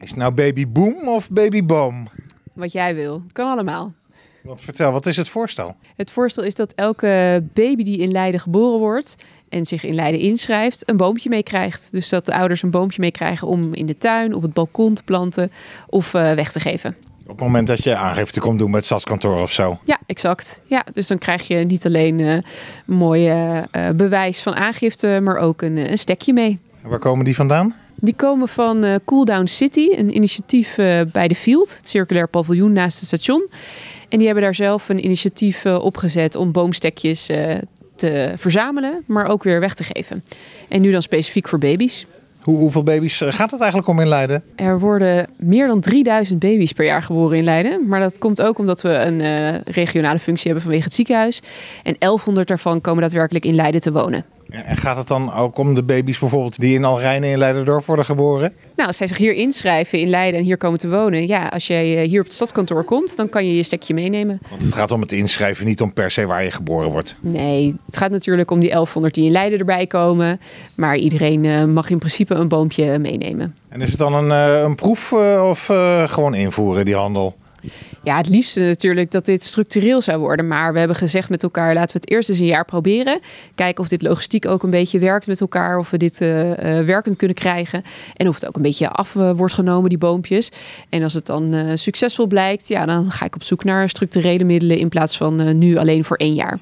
Is het nou baby boom of baby boom? Wat jij wil. Kan allemaal. Wat, vertel, wat is het voorstel? Het voorstel is dat elke baby die in Leiden geboren wordt en zich in Leiden inschrijft, een boompje meekrijgt. Dus dat de ouders een boompje meekrijgen om in de tuin, op het balkon te planten of uh, weg te geven. Op het moment dat je aangifte komt doen bij het stadskantoor of zo? Ja, exact. Ja, dus dan krijg je niet alleen uh, een mooi uh, bewijs van aangifte, maar ook een, een stekje mee. En waar komen die vandaan? Die komen van uh, Cooldown City, een initiatief uh, bij de Field, het circulair paviljoen naast het station. En die hebben daar zelf een initiatief uh, opgezet om boomstekjes te verzamelen, maar ook weer weg te geven. En nu dan specifiek voor baby's. Hoe, hoeveel baby's gaat het eigenlijk om in Leiden? Er worden meer dan 3000 baby's per jaar geboren in Leiden. Maar dat komt ook omdat we een regionale functie hebben vanwege het ziekenhuis. En 1100 daarvan komen daadwerkelijk in Leiden te wonen. En gaat het dan ook om de baby's bijvoorbeeld die in Alrijnen in Leiderdorp worden geboren? Nou, als zij zich hier inschrijven in Leiden en hier komen te wonen. Ja, als jij hier op het stadskantoor komt, dan kan je je stekje meenemen. Want het gaat om het inschrijven, niet om per se waar je geboren wordt. Nee, het gaat natuurlijk om die 1100 die in Leiden erbij komen. Maar iedereen uh, mag in principe een boompje meenemen. En is het dan een, uh, een proef of gewoon invoeren, die handel? Ja, het liefste natuurlijk dat dit structureel zou worden. Maar we hebben gezegd met elkaar, laten we het eerst eens een jaar proberen. Kijken of dit logistiek ook een beetje werkt met elkaar. Of we dit uh, uh, werkend kunnen krijgen. En of het ook een beetje af uh, wordt genomen, die boompjes. En als het dan succesvol blijkt, ja, dan ga ik op zoek naar structurele middelen in plaats van nu alleen voor één jaar.